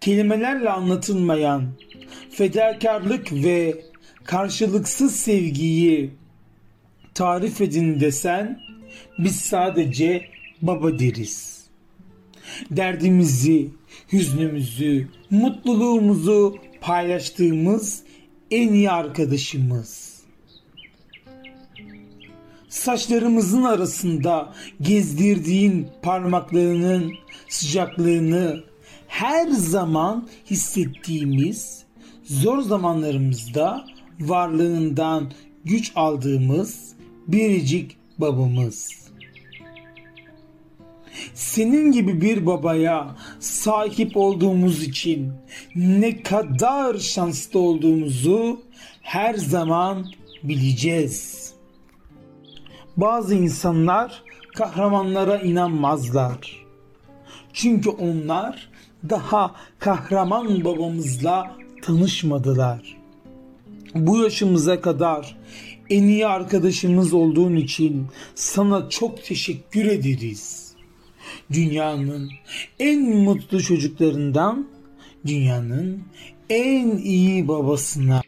kelimelerle anlatılmayan fedakarlık ve karşılıksız sevgiyi tarif edin desen biz sadece baba deriz. Derdimizi, hüznümüzü, mutluluğumuzu paylaştığımız en iyi arkadaşımız. Saçlarımızın arasında gezdirdiğin parmaklarının sıcaklığını her zaman hissettiğimiz, zor zamanlarımızda varlığından güç aldığımız biricik babamız. Senin gibi bir babaya sahip olduğumuz için ne kadar şanslı olduğumuzu her zaman bileceğiz. Bazı insanlar kahramanlara inanmazlar. Çünkü onlar daha kahraman babamızla tanışmadılar. Bu yaşımıza kadar en iyi arkadaşımız olduğun için sana çok teşekkür ederiz. Dünyanın en mutlu çocuklarından dünyanın en iyi babasına